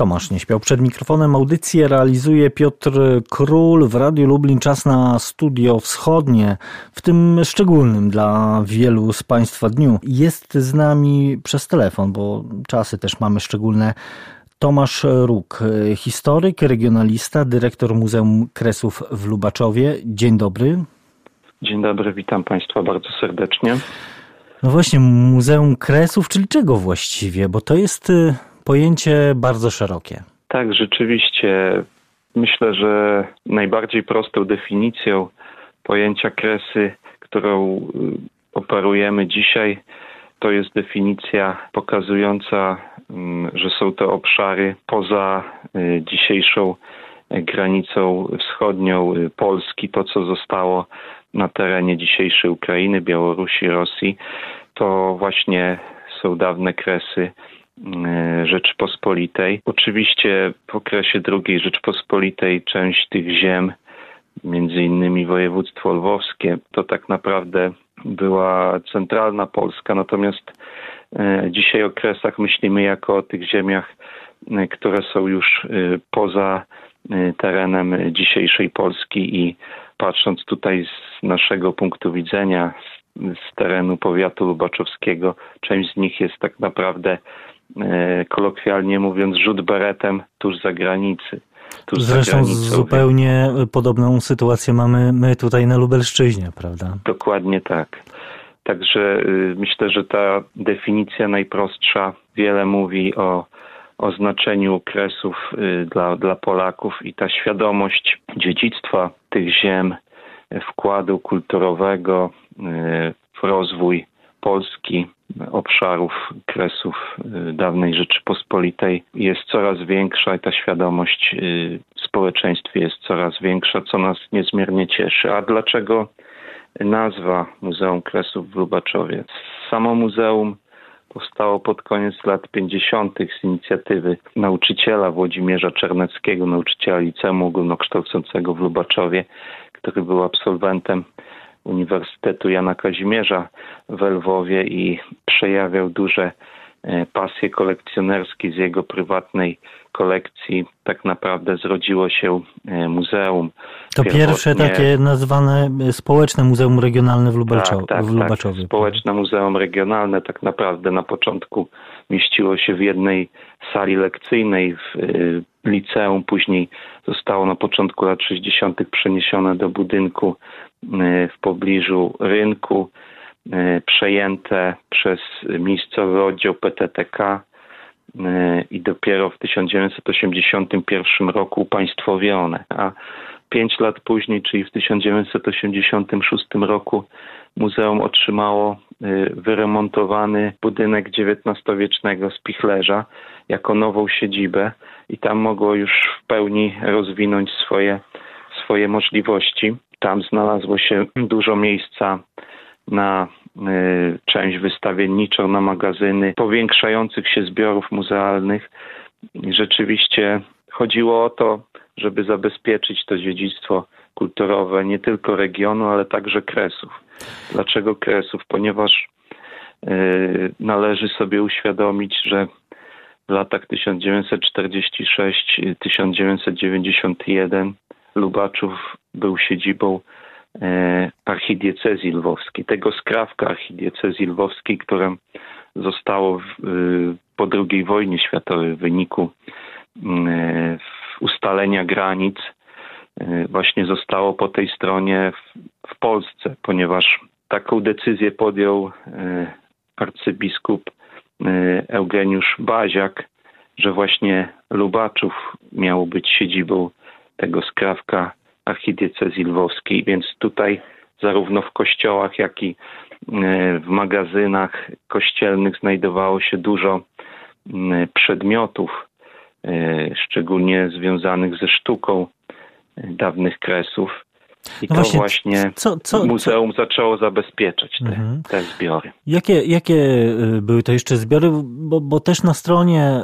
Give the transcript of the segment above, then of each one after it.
Tomasz nie śpiał przed mikrofonem. Audycję realizuje Piotr Król w Radiu Lublin. Czas na studio wschodnie, w tym szczególnym dla wielu z Państwa dniu. Jest z nami przez telefon, bo czasy też mamy szczególne. Tomasz Róg, historyk, regionalista, dyrektor Muzeum Kresów w Lubaczowie. Dzień dobry. Dzień dobry, witam Państwa bardzo serdecznie. No właśnie, Muzeum Kresów, czyli czego właściwie? Bo to jest y, pojęcie bardzo szerokie. Tak, rzeczywiście. Myślę, że najbardziej prostą definicją pojęcia kresy, którą y, operujemy dzisiaj, to jest definicja pokazująca, mm, że są to obszary poza y, dzisiejszą granicą wschodnią Polski, to co zostało na terenie dzisiejszej Ukrainy, Białorusi, Rosji, to właśnie są dawne kresy Rzeczypospolitej. Oczywiście w okresie II Rzeczypospolitej część tych ziem, między innymi województwo lwowskie, to tak naprawdę była centralna Polska, natomiast e, dzisiaj o kresach myślimy jako o tych ziemiach, e, które są już poza terenem dzisiejszej Polski i patrząc tutaj z naszego punktu widzenia, z, terenu powiatu lubaczowskiego, część z nich jest tak naprawdę, e, kolokwialnie mówiąc, rzut beretem tuż za granicy. Tuż Zresztą zupełnie podobną sytuację mamy my tutaj na Lubelszczyźnie, prawda? Dokładnie tak. Także y, myślę, że ta definicja najprostsza wiele mówi o o znaczeniu kresów y, dla, dla Polaków i ta świadomość dziedzictwa tych ziem, wkładu kulturowego y, w rozwój Polski, obszarów kresów y, dawnej Rzeczypospolitej jest coraz większa i ta świadomość w społeczeństwie jest coraz większa, co nas niezmiernie cieszy. A dlaczego nazwa Muzeum Kresów w Lubaczowie? Samo muzeum powstało pod koniec lat 50. z inicjatywy nauczyciela Włodzimierza Czerneckiego, nauczyciela liceum ogólnokształcącego w Lubaczowie, który był absolwentem Uniwersytetu Jana Kazimierza w Lwowie i przejawiał duże pasje kolekcjonerskie z jego prywatnej kolekcji tak naprawdę zrodziło się e, muzeum. To pierwsze takie nazwane e, społeczne muzeum regionalne w, Lubaczowie. Tak, tak, w Lubaczowie. Tak. Społeczne muzeum regionalne tak naprawdę na początku mieściło się w jednej sali lekcyjnej w e, liceum, później zostało na początku lat 60. przeniesione do budynku w pobliżu rynku, przejęte przez miejscowy oddział PTTK E, i dopiero w 1981 roku upaństwowione, a pięć lat później, czyli w 1986 roku, muzeum otrzymało e, wyremontowany budynek XIX-wiecznego spichlerza jako nową siedzibę i tam mogło już w pełni rozwinąć swoje, swoje możliwości. Tam znalazło się dużo miejsca na Y, część wystawienniczą na magazyny powiększających się zbiorów muzealnych. Rzeczywiście chodziło o to, żeby zabezpieczyć to dziedzictwo kulturowe nie tylko regionu, ale także Kresów. Dlaczego Kresów? Ponieważ y, należy sobie uświadomić, że w latach 1946-1991 Lubaczów był siedzibą archidiecezji lwowskiej, tego skrawka archidiecezji lwowskiej, które zostało w, po II wojnie światowej w wyniku e, ustalenia granic e, właśnie zostało po tej stronie w, w Polsce, ponieważ taką decyzję podjął arcybiskup Eugeniusz Baziak, że właśnie Lubaczów miało być siedzibą tego skrawka archidiecezji lwowskiej, więc tutaj zarówno w kościołach, jak i e, w magazynach kościelnych znajdowało się dużo przedmiotów, e, szczególnie związanych ze sztuką e, dawnych kresów. I no to właśnie, właśnie co, co, muzeum co? zaczęło zabezpieczać te, mhm. te, zbiory. Jakie, jakie y, były to jeszcze zbiory? Bo, bo też na stronie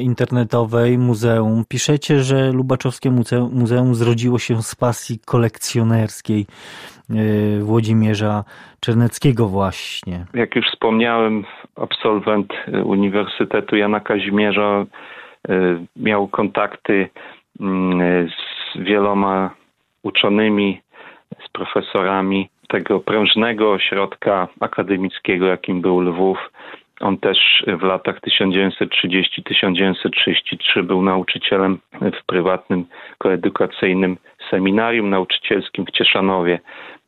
internetowej muzeum piszecie, że Lubaczowskie Muzeum, muzeum zrodziło się z pasji kolekcjonerskiej y, Włodzimierza Czerneckiego właśnie. Jak już wspomniałem, absolwent Uniwersytetu Jana Kazimierza miał kontakty mm, z wieloma uczonymi, z profesorami tego prężnego ośrodka akademickiego, jakim był Lwów. On też w latach 1930-1933 był nauczycielem w prywatnym koedukacyjnym seminarium nauczycielskim w Cieszanowie,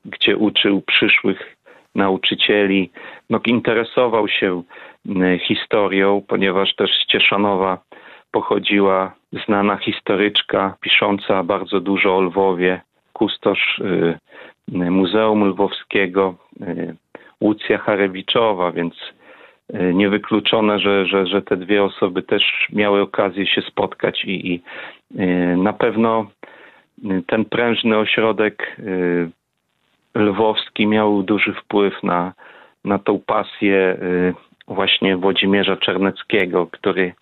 gdzie uczył przyszłych nauczycieli. No, interesował się historią, ponieważ też z Cieszanowa pochodziła znana historyczka pisząca bardzo dużo o Lwowie, kustosz y, Muzeum Lwowskiego, y, Łucja Harewiczowa, więc y, niewykluczone, że, że, że te dwie osoby też miały okazję się spotkać i, i na pewno ten prężny ośrodek lwowski miał duży wpływ na, na tą pasję właśnie Włodzimierza Czerneckiego, który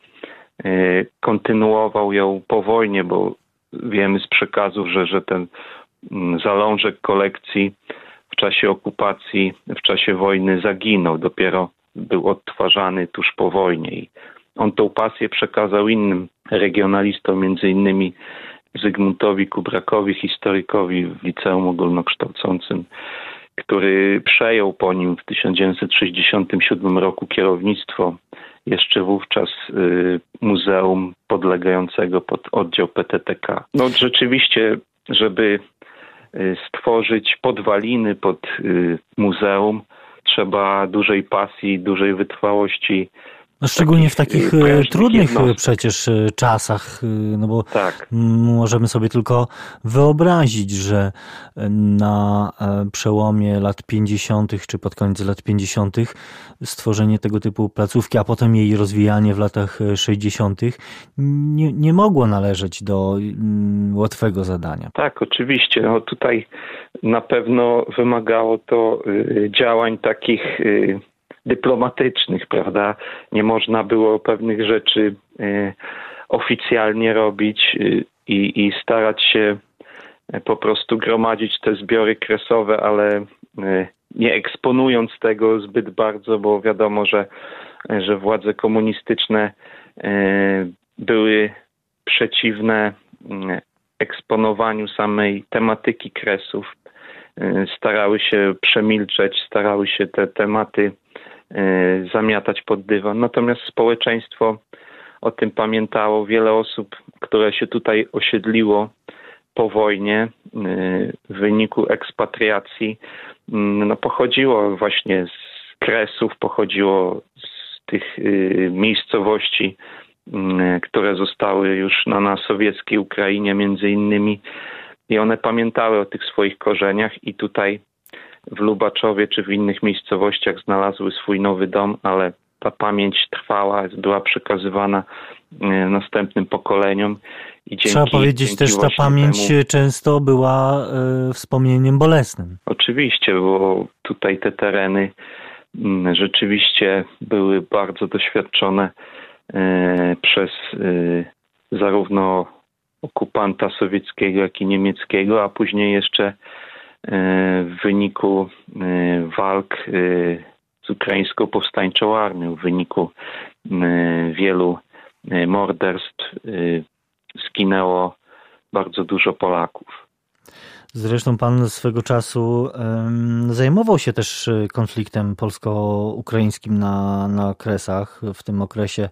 kontynuował ją po wojnie, bo wiemy z przekazów, że, że ten mm, zalążek kolekcji w czasie okupacji, w czasie wojny zaginął. Dopiero był odtwarzany tuż po wojnie i on tą pasję przekazał innym regionalistom, między innymi Zygmuntowi Kubrakowi, historykowi w liceum ogólnokształcącym, który przejął po nim w 1967 roku kierownictwo jeszcze wówczas y, muzeum podlegającego pod oddział PTTK. No rzeczywiście, żeby y, stworzyć podwaliny pod y, muzeum, trzeba dużej pasji, dużej wytrwałości no szczególnie w takich e, trudnych e, jednostek. przecież e, czasach, no bo tak. możemy sobie tylko wyobrazić, że na przełomie lat 50. czy pod koniec lat 50. stworzenie tego typu placówki, a potem jej rozwijanie w latach 60. nie, nie mogło należeć do łatwego zadania. Tak, oczywiście. No tutaj na pewno wymagało to działań takich dyplomatycznych, prawda? Nie można było pewnych rzeczy e, oficjalnie robić e, i, i starać się e, po prostu gromadzić te zbiory kresowe, ale nie eksponując tego zbyt bardzo, bo wiadomo, że, że władze komunistyczne były przeciwne eksponowaniu samej tematyki kresów. Starały się przemilczeć, starały się te tematy zamiatać pod dywan. Natomiast społeczeństwo o tym pamiętało. Wiele osób, które się tutaj osiedliło po wojnie e, w wyniku ekspatriacji, mm, no, pochodziło właśnie z Kresów, pochodziło z tych e, miejscowości, mm, które zostały już na, na sowieckiej Ukrainie między innymi i one pamiętały o tych swoich korzeniach i tutaj w Lubaczowie czy w innych miejscowościach znalazły swój nowy dom, ale ta pamięć trwała, była przekazywana e, następnym pokoleniom. I dzięki, Trzeba powiedzieć też, ta pamięć temu... często była y, wspomnieniem bolesnym. Oczywiście, bo tutaj te tereny y, rzeczywiście były bardzo doświadczone y, przez zarówno okupanta sowieckiego, jak i niemieckiego, a później jeszcze w wyniku e, walk e, z ukraińską powstańczą armią, w wyniku e, wielu morderstw zginęło bardzo dużo Polaków. Zresztą pan swego czasu zajmował się też konfliktem polsko-ukraińskim na, na Kresach w tym okresie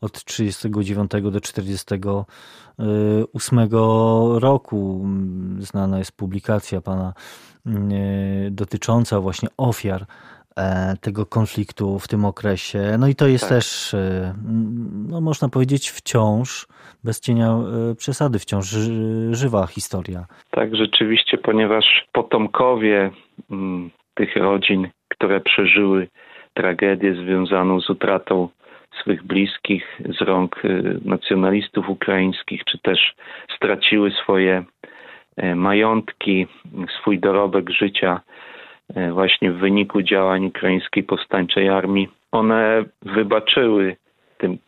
od 1939 do 1948 roku. Znana jest publikacja pana dotycząca właśnie ofiar e, tego konfliktu w tym okresie. No i to jest tak. też, e, no można powiedzieć, wciąż, bez cienia e, przesady, wciąż żywa historia. Tak, rzeczywiście, ponieważ potomkowie mm, tych rodzin, które przeżyły tragedię związaną z utratą swych bliskich z rąk nacjonalistów ukraińskich, czy też straciły swoje E, majątki, swój dorobek życia e, właśnie w wyniku działań ukraińskiej powstańczej armii, one wybaczyły tym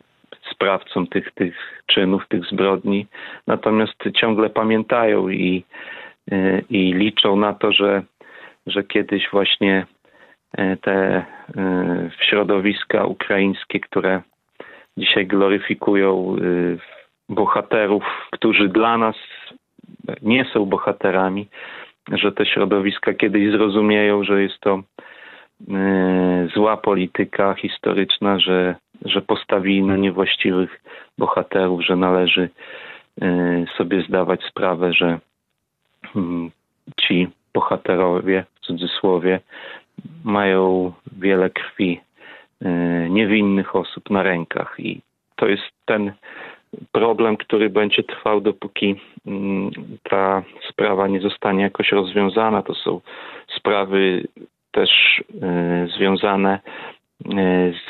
sprawcom tych, tych czynów, tych zbrodni, natomiast ciągle pamiętają i, e, i liczą na to, że, że kiedyś właśnie te środowiska ukraińskie, które dzisiaj gloryfikują y, bohaterów, którzy dla nas nie są bohaterami, że te środowiska kiedyś zrozumieją, że jest to y, zła polityka historyczna, że, że postawili na niewłaściwych bohaterów, że należy y, sobie zdawać sprawę, że mm, ci bohaterowie w cudzysłowie mają wiele krwi niewinnych osób na rękach i to jest ten problem, który będzie trwał, dopóki mm, ta sprawa nie zostanie jakoś rozwiązana. To są sprawy też y, związane y, z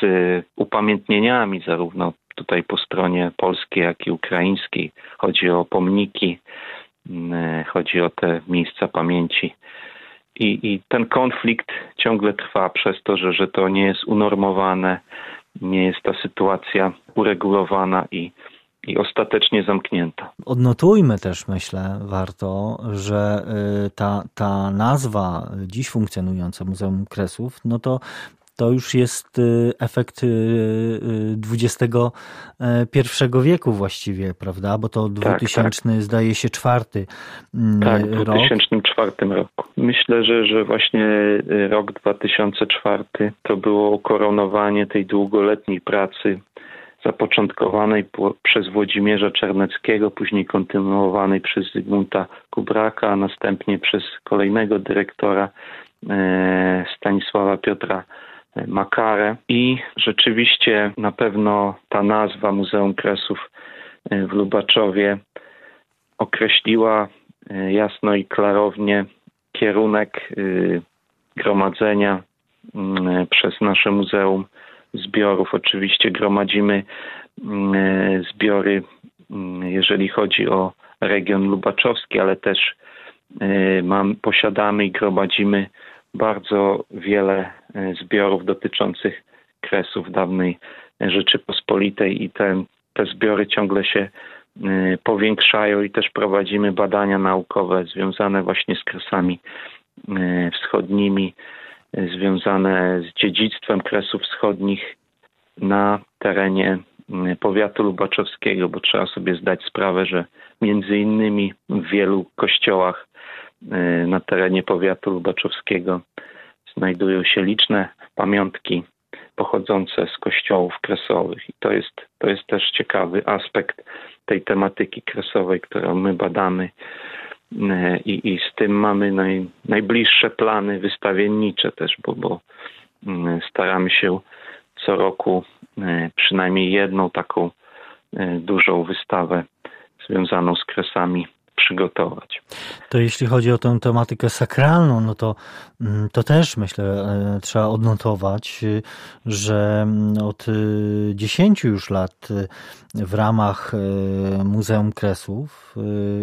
upamiętnieniami, zarówno tutaj po stronie polskiej, jak i ukraińskiej. Chodzi o pomniki, y, chodzi o te miejsca pamięci. I, I, ten konflikt ciągle trwa przez to, że, że to nie jest unormowane, nie jest ta sytuacja uregulowana i i ostatecznie zamknięta. Odnotujmy też, myślę, warto, że y, ta, ta nazwa dziś funkcjonująca Muzeum Kresów, no to to już jest y, efekt XXI y, wieku właściwie, prawda? Bo to 2000 tak, tak. zdaje się czwarty mm, tak, rok. W 2004 roku. Myślę, że, że właśnie rok 2004 to było ukoronowanie tej długoletniej pracy zapoczątkowanej przez Włodzimierza Czerneckiego, później kontynuowanej przez Zygmunta Kubraka, a następnie przez kolejnego dyrektora e, Stanisława Piotra Makarę. I rzeczywiście na pewno ta nazwa Muzeum Kresów e, w Lubaczowie określiła jasno i klarownie kierunek gromadzenia przez nasze muzeum zbiorów. Oczywiście gromadzimy mm, e, zbiory, mm, jeżeli chodzi o region lubaczowski, ale też e, mam, posiadamy i gromadzimy bardzo wiele e, zbiorów dotyczących kresów dawnej Rzeczypospolitej i te, te zbiory ciągle się powiększają i też prowadzimy badania naukowe związane właśnie z kresami wschodnimi, związane z dziedzictwem Kresów Wschodnich na terenie powiatu lubaczowskiego, bo trzeba sobie zdać sprawę, że między innymi w wielu kościołach na terenie powiatu lubaczowskiego znajdują się liczne pamiątki pochodzące z kościołów kresowych. I to jest, to jest też ciekawy aspekt tej tematyki kresowej, którą my badamy i, i z tym mamy naj, najbliższe plany wystawiennicze też, bo, bo mm, staramy się co roku przynajmniej jedną taką dużą wystawę związaną z kresami przygotować. To jeśli chodzi o tę tematykę sakralną, no to, mm, to też myślę e, trzeba odnotować, że mm, od 10 już lat w ramach Muzeum Kresów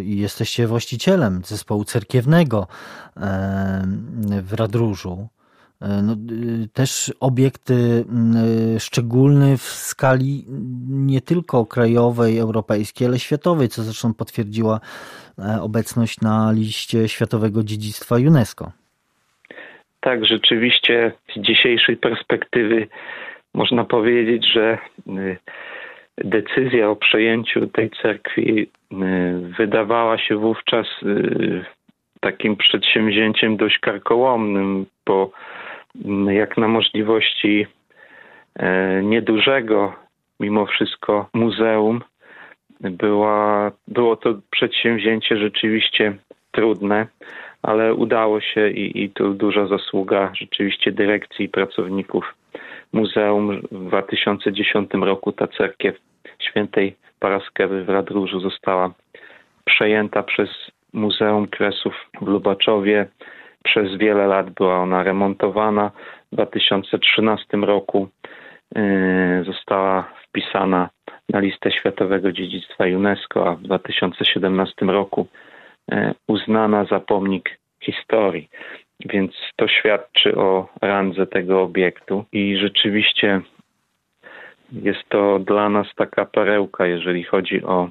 jesteście właścicielem zespołu cerkiewnego w Radróżu. E, no, y, też obiekt y, szczególny w skali nie tylko krajowej, europejskiej, ale światowej, co zresztą potwierdziła e, obecność na liście Światowego Dziedzictwa UNESCO. Tak, rzeczywiście z dzisiejszej perspektywy można powiedzieć, że y, decyzja o przejęciu tej cerkwi wydawała się wówczas takim przedsięwzięciem dość karkołomnym, bo jak na możliwości e, niedużego mimo wszystko muzeum. Była, było to przedsięwzięcie rzeczywiście trudne, ale udało się i, i tu duża zasługa rzeczywiście dyrekcji i pracowników muzeum. W 2010 roku ta cerkiew świętej Paraskewy w Radróżu została przejęta przez Muzeum Kresów w Lubaczowie. Przez wiele lat była ona remontowana. W 2013 roku y, została wpisana na listę Światowego Dziedzictwa UNESCO, a w 2017 roku y, uznana za pomnik historii. Więc to świadczy o randze tego obiektu i rzeczywiście jest to dla nas taka perełka, jeżeli chodzi o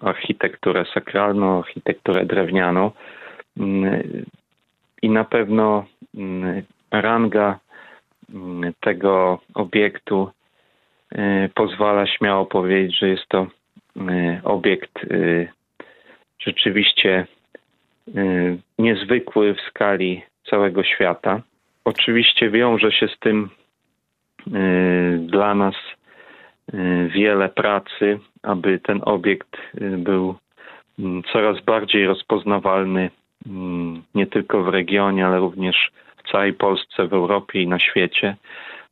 architekturę sakralną, architekturę drewnianą. Mm, i na pewno mm, ranga mm, tego obiektu pozwala śmiało powiedzieć, że jest to obiekt rzeczywiście niezwykły w skali całego świata. Oczywiście wiąże się z tym dla nas wiele pracy, aby ten obiekt był mm, coraz bardziej rozpoznawalny mm, nie tylko w regionie, ale również w całej Polsce, w Europie i na świecie.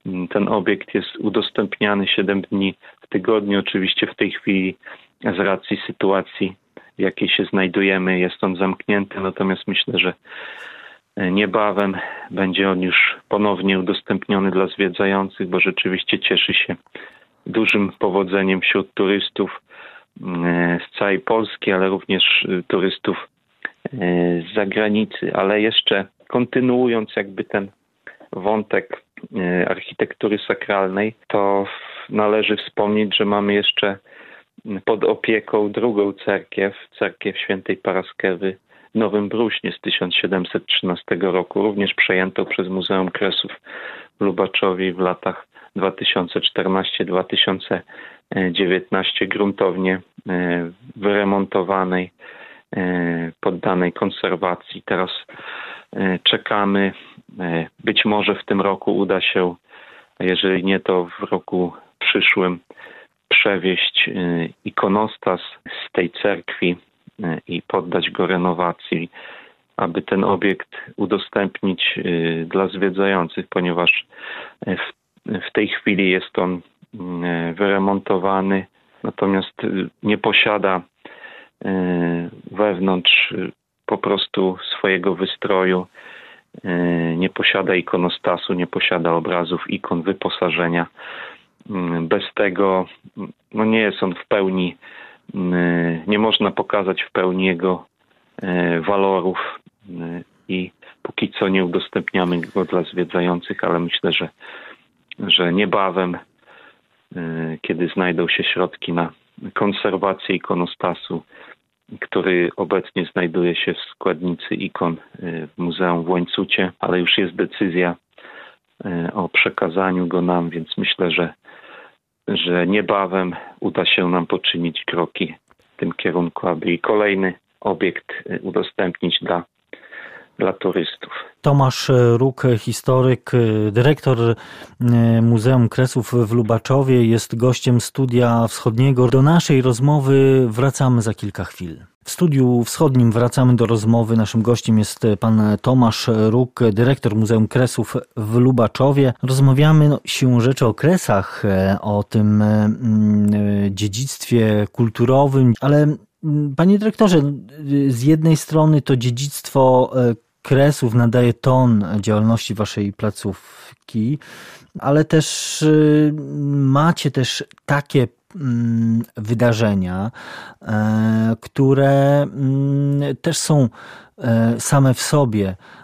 Mm, ten obiekt jest udostępniany 7 dni w tygodniu. Oczywiście w tej chwili z racji sytuacji, w jakiej się znajdujemy, jest on zamknięty, natomiast myślę, że e, niebawem będzie on już ponownie udostępniony dla zwiedzających, bo rzeczywiście cieszy się dużym powodzeniem wśród turystów e, z całej Polski, ale również e, turystów z zagranicy. Ale jeszcze kontynuując jakby ten wątek architektury sakralnej, to należy wspomnieć, że mamy jeszcze pod opieką drugą cerkiew, cerkiew świętej Paraskewy w Nowym Bruśnie z 1713 roku, również przejętą przez Muzeum Kresów w Lubaczowie w latach 2014-2019 gruntownie e, wyremontowanej, e, poddanej konserwacji. Teraz e, czekamy. Być może w tym roku uda się, jeżeli nie, to w roku przyszłym przewieźć ikonostas z tej cerkwi i poddać go renowacji, aby ten obiekt udostępnić dla zwiedzających, ponieważ w w tej chwili jest on mm, wyremontowany, natomiast y, nie posiada y, wewnątrz y, po prostu swojego wystroju, nie posiada ikonostasu, nie posiada obrazów, ikon, wyposażenia. Mm, bez tego no nie jest on w pełni, nie można pokazać w pełni jego walorów i póki co nie udostępniamy go dla zwiedzających, ale myślę, że że niebawem, y, kiedy znajdą się środki na konserwację ikonostasu, który obecnie znajduje się w składnicy ikon y, w Muzeum w Łańcucie, ale już jest decyzja y, o przekazaniu go nam, więc myślę, że, że niebawem uda się nam poczynić kroki w tym kierunku, aby kolejny obiekt udostępnić dla dla turystów. Tomasz Ruk, historyk, dyrektor e, Muzeum Kresów w Lubaczowie, jest gościem Studia Wschodniego. Do naszej rozmowy wracamy za kilka chwil. W studiu wschodnim wracamy do rozmowy. Naszym gościem jest pan Tomasz Ruk, dyrektor Muzeum Kresów w Lubaczowie. Rozmawiamy no, siłą rzeczy o kresach, e, o tym mm, dziedzictwie kulturowym, ale Panie dyrektorze, z jednej strony to dziedzictwo e, Kresów nadaje ton działalności waszej placówki, ale też e, macie też takie mm, wydarzenia, e, które mm, też są same w sobie E,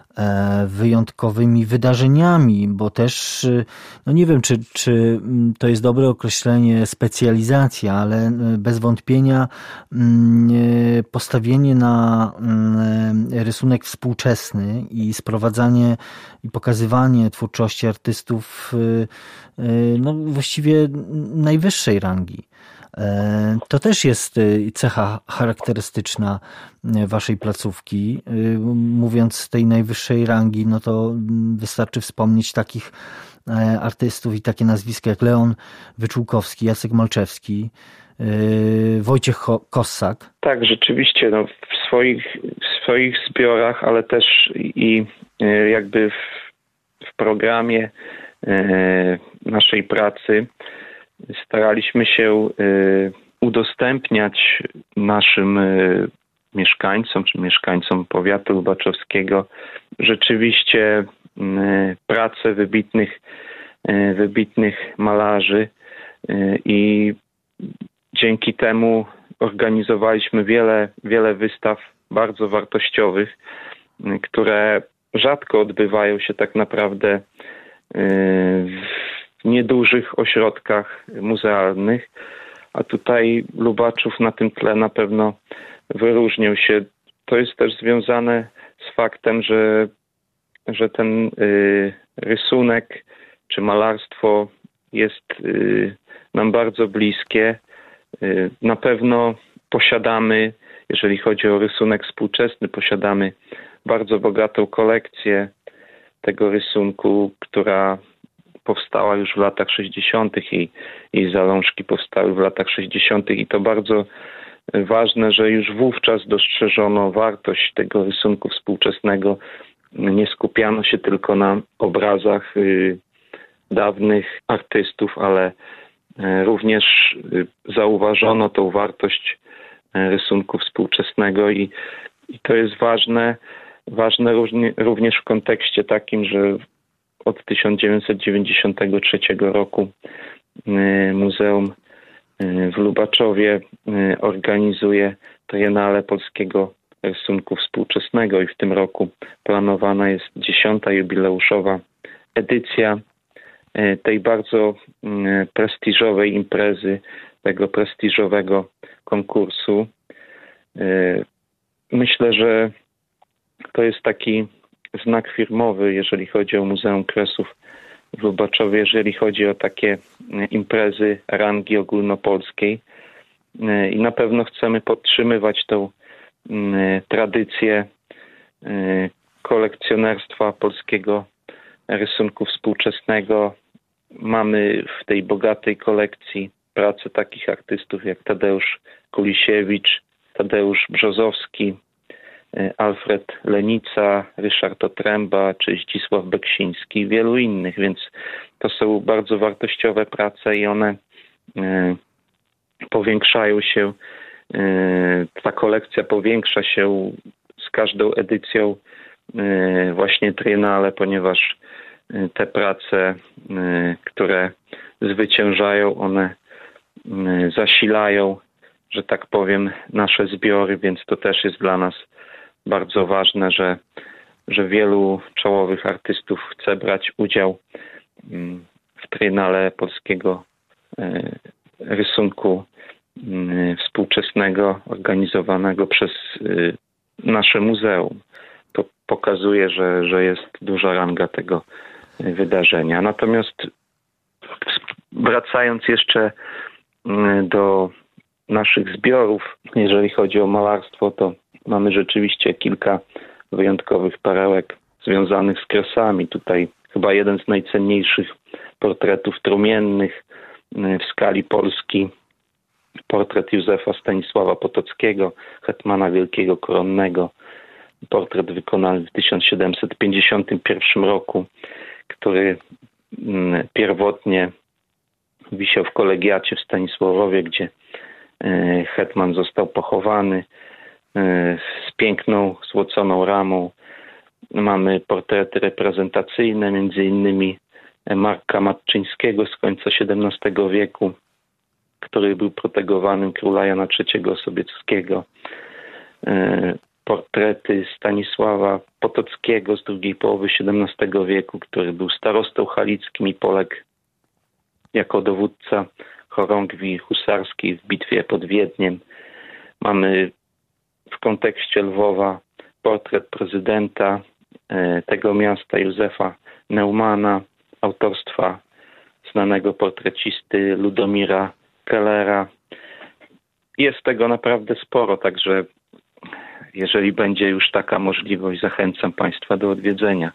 wyjątkowymi wydarzeniami, bo też, e, no nie wiem, czy, czy mm, to jest dobre określenie specjalizacja, ale e, bez wątpienia mm, postawienie na mm, rysunek współczesny i sprowadzanie i pokazywanie twórczości artystów no właściwie najwyższej rangi. E, to też jest e, cecha charakterystyczna e, waszej placówki. Mówiąc tej najwyższej rangi, no to mm, wystarczy wspomnieć takich artystów i takie nazwiska jak Leon Wyczółkowski, Jacek Malczewski, Wojciech Kossak. Tak, rzeczywiście no, w, swoich, w swoich zbiorach, ale też i jakby w, w programie naszej pracy staraliśmy się y, udostępniać naszym y, mieszkańcom czy mieszkańcom powiatu lubaczowskiego rzeczywiście y, pracę wybitnych, wybitnych malarzy i dzięki temu organizowaliśmy wiele, wiele wystaw bardzo wartościowych, które rzadko odbywają się tak naprawdę w niedużych ośrodkach muzealnych, a tutaj Lubaczów na tym tle na pewno wyróżnił się. To jest też związane z faktem, że, że ten y, rysunek czy malarstwo jest nam bardzo bliskie. Na pewno posiadamy, jeżeli chodzi o rysunek współczesny, posiadamy bardzo bogatą kolekcję tego rysunku, która powstała już w latach 60. i jej zalążki powstały w latach 60. i to bardzo ważne, że już wówczas dostrzeżono wartość tego rysunku współczesnego. Nie skupiano się tylko na obrazach y, dawnych artystów, ale y, również y, zauważono tą wartość rysunku współczesnego i, i to jest ważne, ważne również w kontekście takim, że od 1993 roku Muzeum w Lubaczowie organizuje Triennale Polskiego Rysunku Współczesnego i w tym roku planowana jest dziesiąta jubileuszowa edycja tej bardzo prestiżowej imprezy, tego prestiżowego konkursu. Myślę, że to jest taki znak firmowy, jeżeli chodzi o Muzeum Kresów w Lubaczowie, jeżeli chodzi o takie e, imprezy rangi ogólnopolskiej. E, I na pewno chcemy podtrzymywać tą e, tradycję kolekcjonerstwa polskiego rysunku współczesnego. Mamy w tej bogatej kolekcji prace takich artystów jak Tadeusz Kulisiewicz, Tadeusz Brzozowski, E, Alfred Lenica, Ryszard Otręba czy Zdzisław Beksiński i wielu innych, więc to są bardzo wartościowe prace i one e, powiększają się, e, ta kolekcja powiększa się z każdą edycją właśnie Triennale, ponieważ te prace, które zwyciężają, one zasilają, że tak powiem, nasze zbiory, więc to też jest dla nas bardzo ważne, że, że wielu czołowych artystów chce brać udział mm, w trynale polskiego e, rysunku mm, współczesnego organizowanego przez e, nasze muzeum. To pokazuje, że, że jest duża ranga tego wydarzenia. Natomiast wracając jeszcze mm, do naszych zbiorów, jeżeli chodzi o malarstwo, to mamy rzeczywiście kilka wyjątkowych perełek związanych z kresami. Tutaj chyba jeden z najcenniejszych portretów trumiennych y, w skali Polski. Portret Józefa Stanisława Potockiego, hetmana wielkiego koronnego. Portret wykonany w 1751 roku, który y, pierwotnie wisiał w kolegiacie w Stanisławowie, gdzie y, hetman został pochowany. E, z piękną, złoconą ramą. Mamy portrety reprezentacyjne, między innymi Marka Matczyńskiego z końca XVII wieku, który był protegowanym króla Jana III Sobieskiego. E, portrety Stanisława Potockiego z drugiej połowy XVII wieku, który był starostą halickim i poległ jako dowódca chorągwi husarskiej w bitwie pod Wiedniem. Mamy w kontekście Lwowa portret prezydenta e, tego miasta Józefa Neumana, autorstwa znanego portrecisty Ludomira Kellera. Jest tego naprawdę sporo, także jeżeli będzie już taka możliwość, zachęcam Państwa do odwiedzenia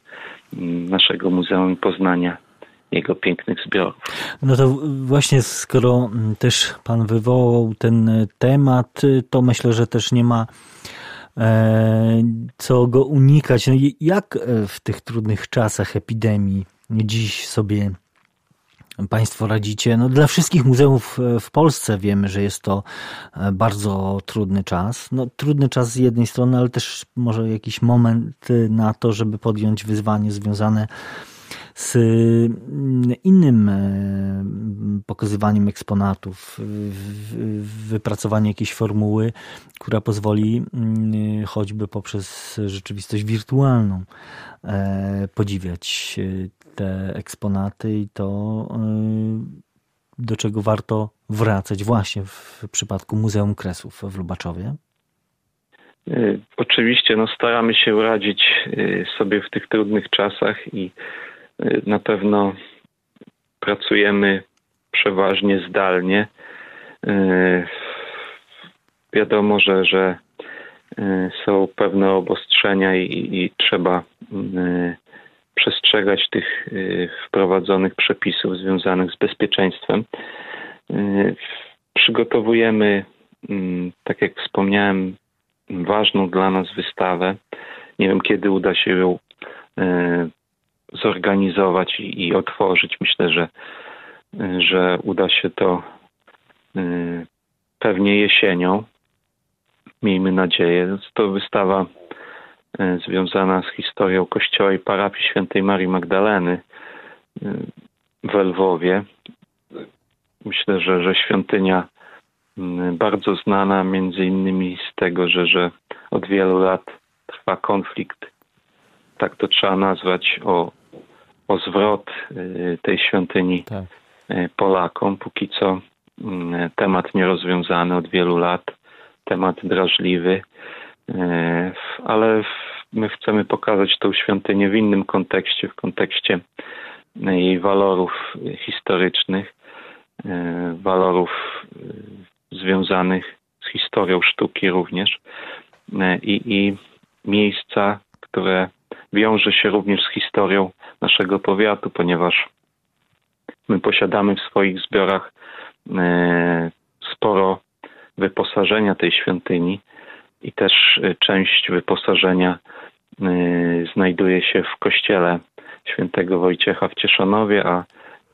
mm, naszego Muzeum Poznania jego pięknych zbiorów. No to właśnie skoro też Pan wywołał ten temat, to myślę, że też nie ma e, co go unikać. No jak e, w tych trudnych czasach epidemii dziś sobie Państwo radzicie? No dla wszystkich muzeów e, w Polsce wiemy, że jest to bardzo trudny czas. No, trudny czas z jednej strony, ale też może jakiś moment na to, żeby podjąć wyzwanie związane z mm, innym e, pokazywaniem eksponatów, wypracowanie jakiejś formuły, która pozwoli mm, choćby poprzez rzeczywistość wirtualną e, podziwiać e, te eksponaty i to do czego warto wracać właśnie w przypadku Muzeum Kresów w Lubaczowie? Oczywiście no, staramy się radzić sobie w tych trudnych czasach i na pewno pracujemy przeważnie zdalnie. Wiadomo, że, że są pewne obostrzenia i, i trzeba przestrzegać tych wprowadzonych przepisów związanych z bezpieczeństwem. Przygotowujemy, tak jak wspomniałem, ważną dla nas wystawę. Nie wiem, kiedy uda się ją zorganizować i, otworzyć. Myślę, że, że uda się to y, pewnie jesienią. Miejmy nadzieję. To wystawa y, związana z historią kościoła i parafii świętej Marii Magdaleny y, w Lwowie. Myślę, że, że świątynia bardzo znana między innymi z tego, że, że od wielu lat trwa konflikt, tak to trzeba nazwać, o o zwrot y, tej świątyni tak. Y, Polakom. Póki co mm, temat nierozwiązany od wielu lat, temat drażliwy, y, ale my chcemy pokazać tą świątynię w innym kontekście, w kontekście jej walorów historycznych, walorów związanych z historią sztuki również i, i miejsca, które wiąże się również z historią naszego powiatu, ponieważ my posiadamy w swoich zbiorach e, sporo wyposażenia tej świątyni i też e, część wyposażenia e, znajduje się w kościele świętego Wojciecha w Cieszanowie, a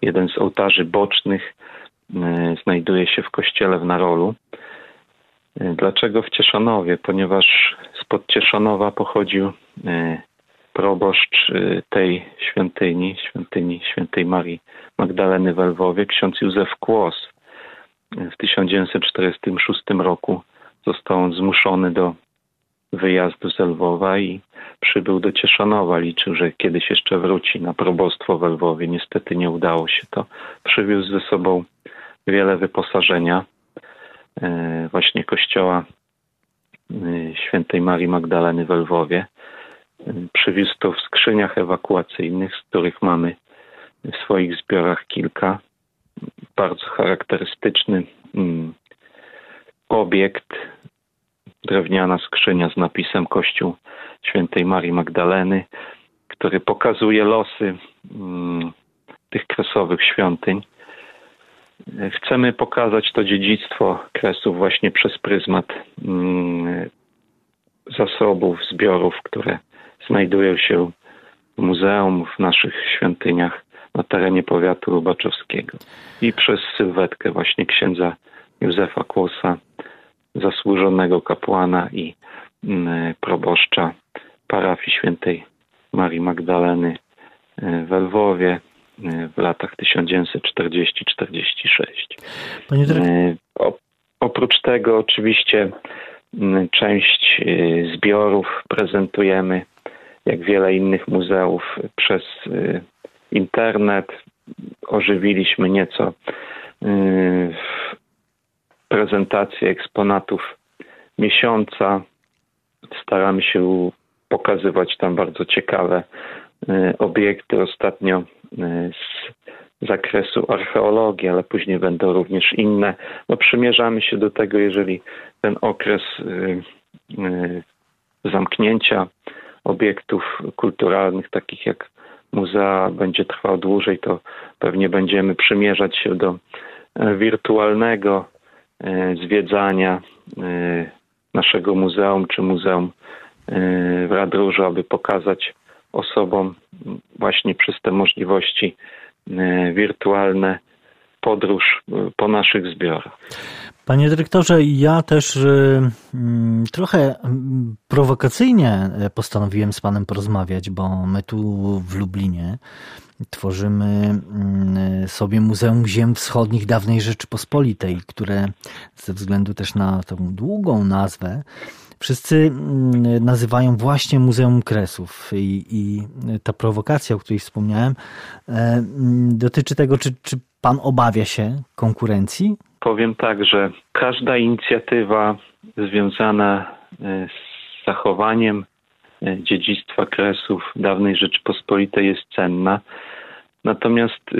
jeden z ołtarzy bocznych znajduje się w kościele w Narolu. Dlaczego w Cieszanowie? Ponieważ spod Cieszanowa pochodził proboszcz y, tej świątyni, świątyni świętej Marii Magdaleny w Lwowie, ksiądz Józef Kłos. W 1946 roku został on zmuszony do wyjazdu z Lwowa i przybył do Cieszanowa. Liczył, że kiedyś jeszcze wróci na probostwo w Lwowie. Niestety nie udało się to. Przywiózł ze sobą wiele wyposażenia e, właśnie kościoła e, świętej Marii Magdaleny w Lwowie. Przywiózł to w skrzyniach ewakuacyjnych, z których mamy w swoich zbiorach kilka. Bardzo charakterystyczny mm, obiekt, drewniana skrzynia z napisem Kościół Świętej Marii Magdaleny, który pokazuje losy mm, tych kresowych świątyń. Chcemy pokazać to dziedzictwo kresów właśnie przez pryzmat mm, zasobów, zbiorów, które znajdują się w muzeum, w naszych świątyniach na terenie powiatu lubaczowskiego. I przez sylwetkę właśnie księdza Józefa Kłosa, zasłużonego kapłana i mm, proboszcza parafii świętej Marii Magdaleny y, w Lwowie w latach 1940-46. Panie y, Oprócz tego oczywiście mm, część zbiorów prezentujemy jak wiele innych muzeów, przez y, internet. Ożywiliśmy nieco y, prezentację eksponatów miesiąca. Staramy się pokazywać tam bardzo ciekawe y, obiekty. Ostatnio z zakresu archeologii, ale później będą również inne. No, przymierzamy się do tego, jeżeli ten okres zamknięcia obiektów kulturalnych, takich jak muzea, będzie trwał dłużej, to pewnie będziemy przymierzać się do e, wirtualnego e, zwiedzania e, naszego muzeum czy muzeum w Radróżu, aby pokazać osobom właśnie przez te możliwości wirtualne podróż po naszych zbiorach. Panie dyrektorze, ja też y, mm, trochę mm, prowokacyjnie postanowiłem z panem porozmawiać, bo my tu w Lublinie tworzymy mm, sobie Muzeum Ziem Wschodnich Dawnej Rzeczypospolitej, które ze względu też na tą długą nazwę wszyscy nazywają właśnie Muzeum Kresów. I, i ta prowokacja, o której wspomniałem, e, dotyczy tego, czy, czy pan obawia się konkurencji Powiem tak, że każda inicjatywa związana e, z zachowaniem e, dziedzictwa Kresów dawnej Rzeczypospolitej jest cenna. Natomiast e,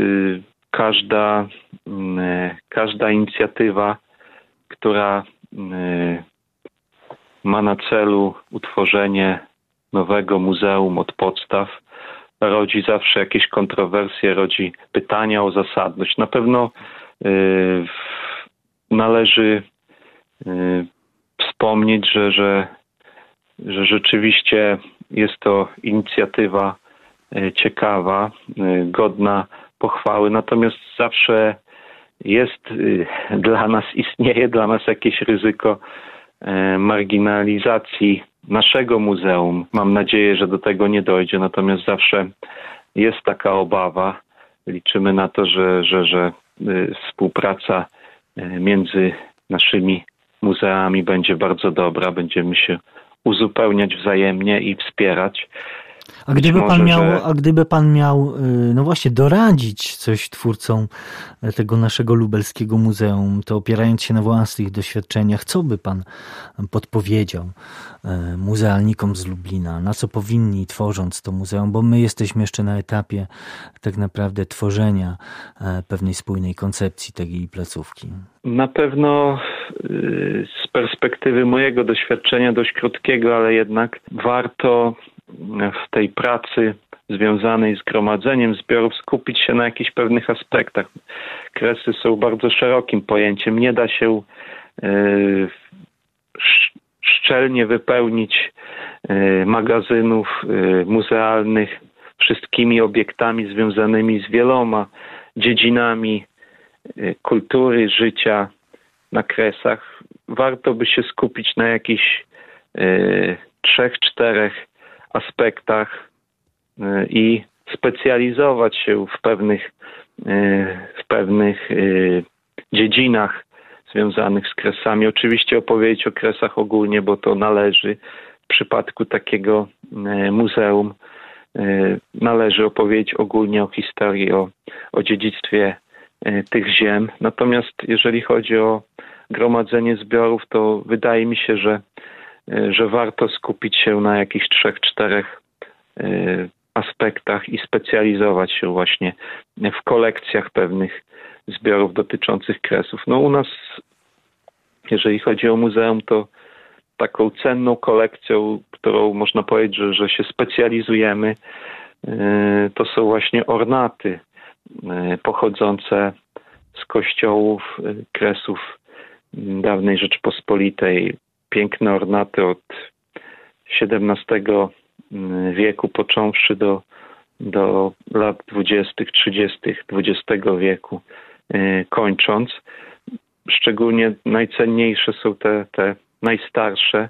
każda, mm, każda inicjatywa, która mm, ma na celu utworzenie nowego muzeum od podstaw, rodzi zawsze jakieś kontrowersje, rodzi pytania o zasadność. Na pewno y, należy y, wspomnieć, że, że, że rzeczywiście jest to inicjatywa y, ciekawa, godna pochwały, natomiast zawsze jest dla nas, istnieje dla nas jakieś ryzyko marginalizacji naszego muzeum. Mam nadzieję, że do tego nie dojdzie, natomiast zawsze jest taka obawa. Liczymy na to, że, że, że y, współpraca y, między naszymi muzeami będzie bardzo dobra, będziemy się uzupełniać wzajemnie i wspierać. A gdyby, może, pan miał, że... a gdyby pan miał, y, no właśnie, doradzić coś twórcom tego naszego lubelskiego muzeum, to opierając się na własnych doświadczeniach, co by pan podpowiedział y, muzealnikom z Lublina? Na co powinni tworząc to muzeum? Bo my jesteśmy jeszcze na etapie tak naprawdę tworzenia y, pewnej spójnej koncepcji tej placówki. Na pewno z perspektywy mojego doświadczenia, dość krótkiego, ale jednak warto w tej pracy związanej z gromadzeniem zbiorów skupić się na jakichś pewnych aspektach. Kresy są bardzo szerokim pojęciem. Nie da się e, szczelnie wypełnić e, magazynów e, muzealnych wszystkimi obiektami związanymi z wieloma dziedzinami kultury, życia na kresach. Warto by się skupić na jakichś trzech, czterech aspektach e, i specjalizować się w pewnych, e, w pewnych e, dziedzinach związanych z kresami. Oczywiście opowiedzieć o kresach ogólnie, bo to należy. W przypadku takiego muzeum należy opowiedzieć ogólnie o historii, o, o dziedzictwie tych ziem. Natomiast jeżeli chodzi o gromadzenie zbiorów, to wydaje mi się, że że warto skupić się na jakichś trzech, czterech e, aspektach i specjalizować się właśnie w kolekcjach pewnych zbiorów dotyczących kresów. No u nas, jeżeli chodzi o muzeum, to taką cenną kolekcją, którą można powiedzieć, że, że się specjalizujemy, e, to są właśnie ornaty pochodzące z kościołów, kresów dawnej Rzeczypospolitej, piękne ornaty od XVII mm, wieku, począwszy do, do lat 20., 30. XX wieku, y, kończąc. Szczególnie najcenniejsze są te, te najstarsze.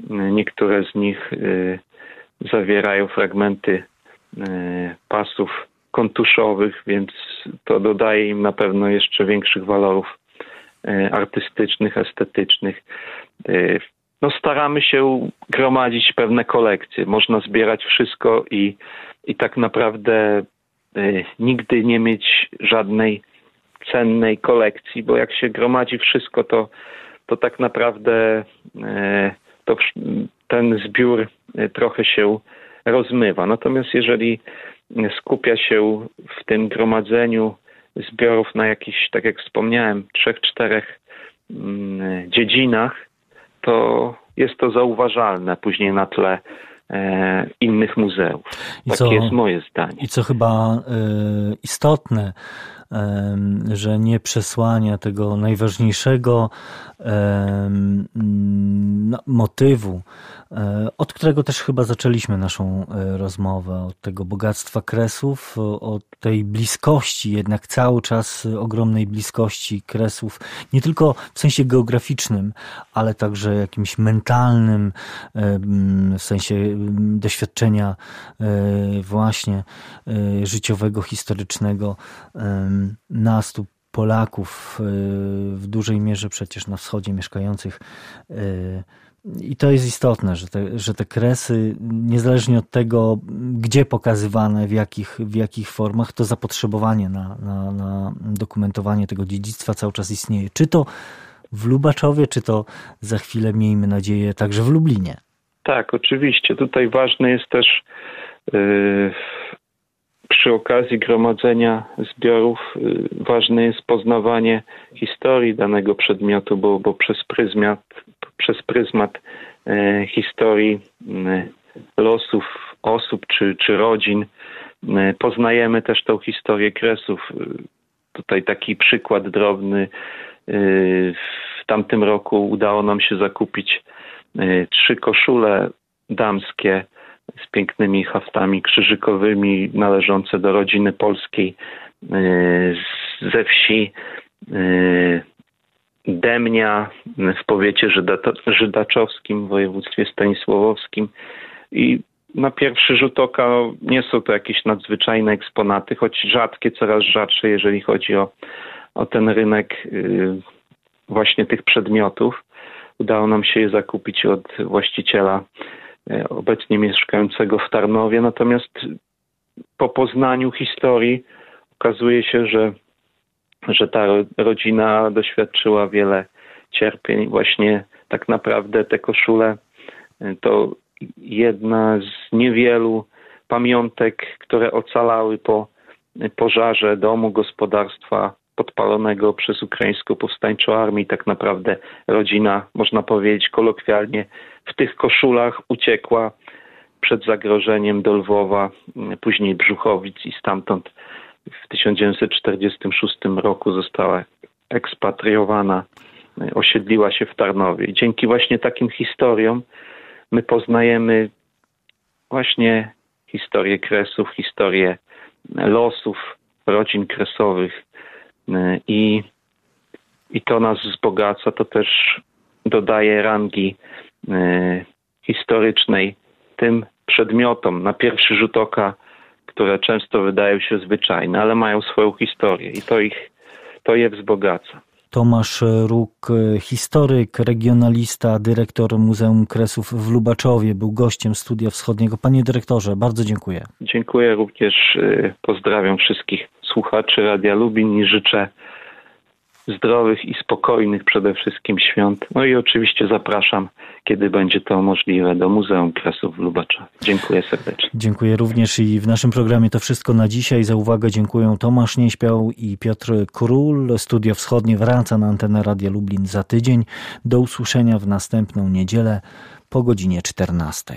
Y, niektóre z nich y, zawierają fragmenty pasów kontuszowych, więc to dodaje im na pewno jeszcze większych walorów artystycznych, estetycznych. Y, no staramy się gromadzić pewne kolekcje. Można zbierać wszystko i, i tak naprawdę y, nigdy nie mieć żadnej cennej kolekcji, bo jak się gromadzi wszystko, to, to tak naprawdę to ten zbiór trochę się rozmywa. Natomiast jeżeli skupia się w tym gromadzeniu zbiorów na jakichś, tak jak wspomniałem, trzech, czterech mm, dziedzinach, to jest to zauważalne później na tle innych muzeów. I Takie co, jest moje zdanie. I co chyba e, istotne, że nie przesłania tego najważniejszego no, motywu, e, od którego też chyba zaczęliśmy naszą e, rozmowę, od tego bogactwa kresów, od tej bliskości, jednak cały czas ogromnej bliskości kresów, nie tylko w sensie geograficznym, ale także jakimś mentalnym, w sensie doświadczenia e, właśnie życiowego, historycznego nas tu Polaków y, w dużej mierze przecież na wschodzie mieszkających. Y, I to jest istotne, że te, że te kresy, niezależnie od tego, gdzie pokazywane, w jakich, w jakich formach, to zapotrzebowanie na, na, na dokumentowanie tego dziedzictwa cały czas istnieje. Czy to w Lubaczowie, czy to za chwilę, miejmy nadzieję, także w Lublinie. Tak, oczywiście. Tutaj ważne jest też yy, przy okazji gromadzenia zbiorów ważne jest poznawanie historii danego przedmiotu, bo, bo przez pryzmat, przez pryzmat historii losów osób czy, czy rodzin poznajemy też tą historię kresów. Tutaj taki przykład drobny. W tamtym roku udało nam się zakupić trzy koszule damskie z pięknymi haftami krzyżykowymi należące do rodziny polskiej ze wsi Demnia w powiecie żydaczowskim w województwie stanisławowskim i na pierwszy rzut oka nie są to jakieś nadzwyczajne eksponaty, choć rzadkie, coraz rzadsze, jeżeli chodzi o, o ten rynek właśnie tych przedmiotów. Udało nam się je zakupić od właściciela e, obecnie mieszkającego w Tarnowie. Natomiast po poznaniu historii okazuje się, że, że ta rodzina doświadczyła wiele cierpień. Właśnie tak naprawdę te koszule e, to jedna z niewielu pamiątek, które ocalały po pożarze domu, gospodarstwa podpalonego przez ukraińską powstańczą armię. Tak naprawdę rodzina, można powiedzieć kolokwialnie, w tych koszulach uciekła przed zagrożeniem do Lwowa, później Brzuchowic i stamtąd w 1946 roku została ekspatriowana, osiedliła się w Tarnowie. I dzięki właśnie takim historiom my poznajemy właśnie historię kresów, historię losów rodzin kresowych i, i to nas wzbogaca, to też dodaje rangi e, historycznej tym przedmiotom na pierwszy rzut oka, które często wydają się zwyczajne, ale mają swoją historię i to ich to je wzbogaca. Tomasz Róg, historyk, regionalista, dyrektor Muzeum Kresów w Lubaczowie, był gościem Studia Wschodniego. Panie dyrektorze, bardzo dziękuję. Dziękuję również. Y, pozdrawiam wszystkich słuchaczy Radia Lubin i życzę zdrowych i spokojnych przede wszystkim świąt. No i oczywiście zapraszam, kiedy będzie to możliwe, do Muzeum Kresów w Lubaczowie. Dziękuję serdecznie. Dziękuję również i w naszym programie to wszystko na dzisiaj. Za uwagę dziękuję Tomasz Nieśpiał i Piotr Król. Studio Wschodnie wraca na antenę Radia Lublin za tydzień. Do usłyszenia w następną niedzielę po godzinie 14.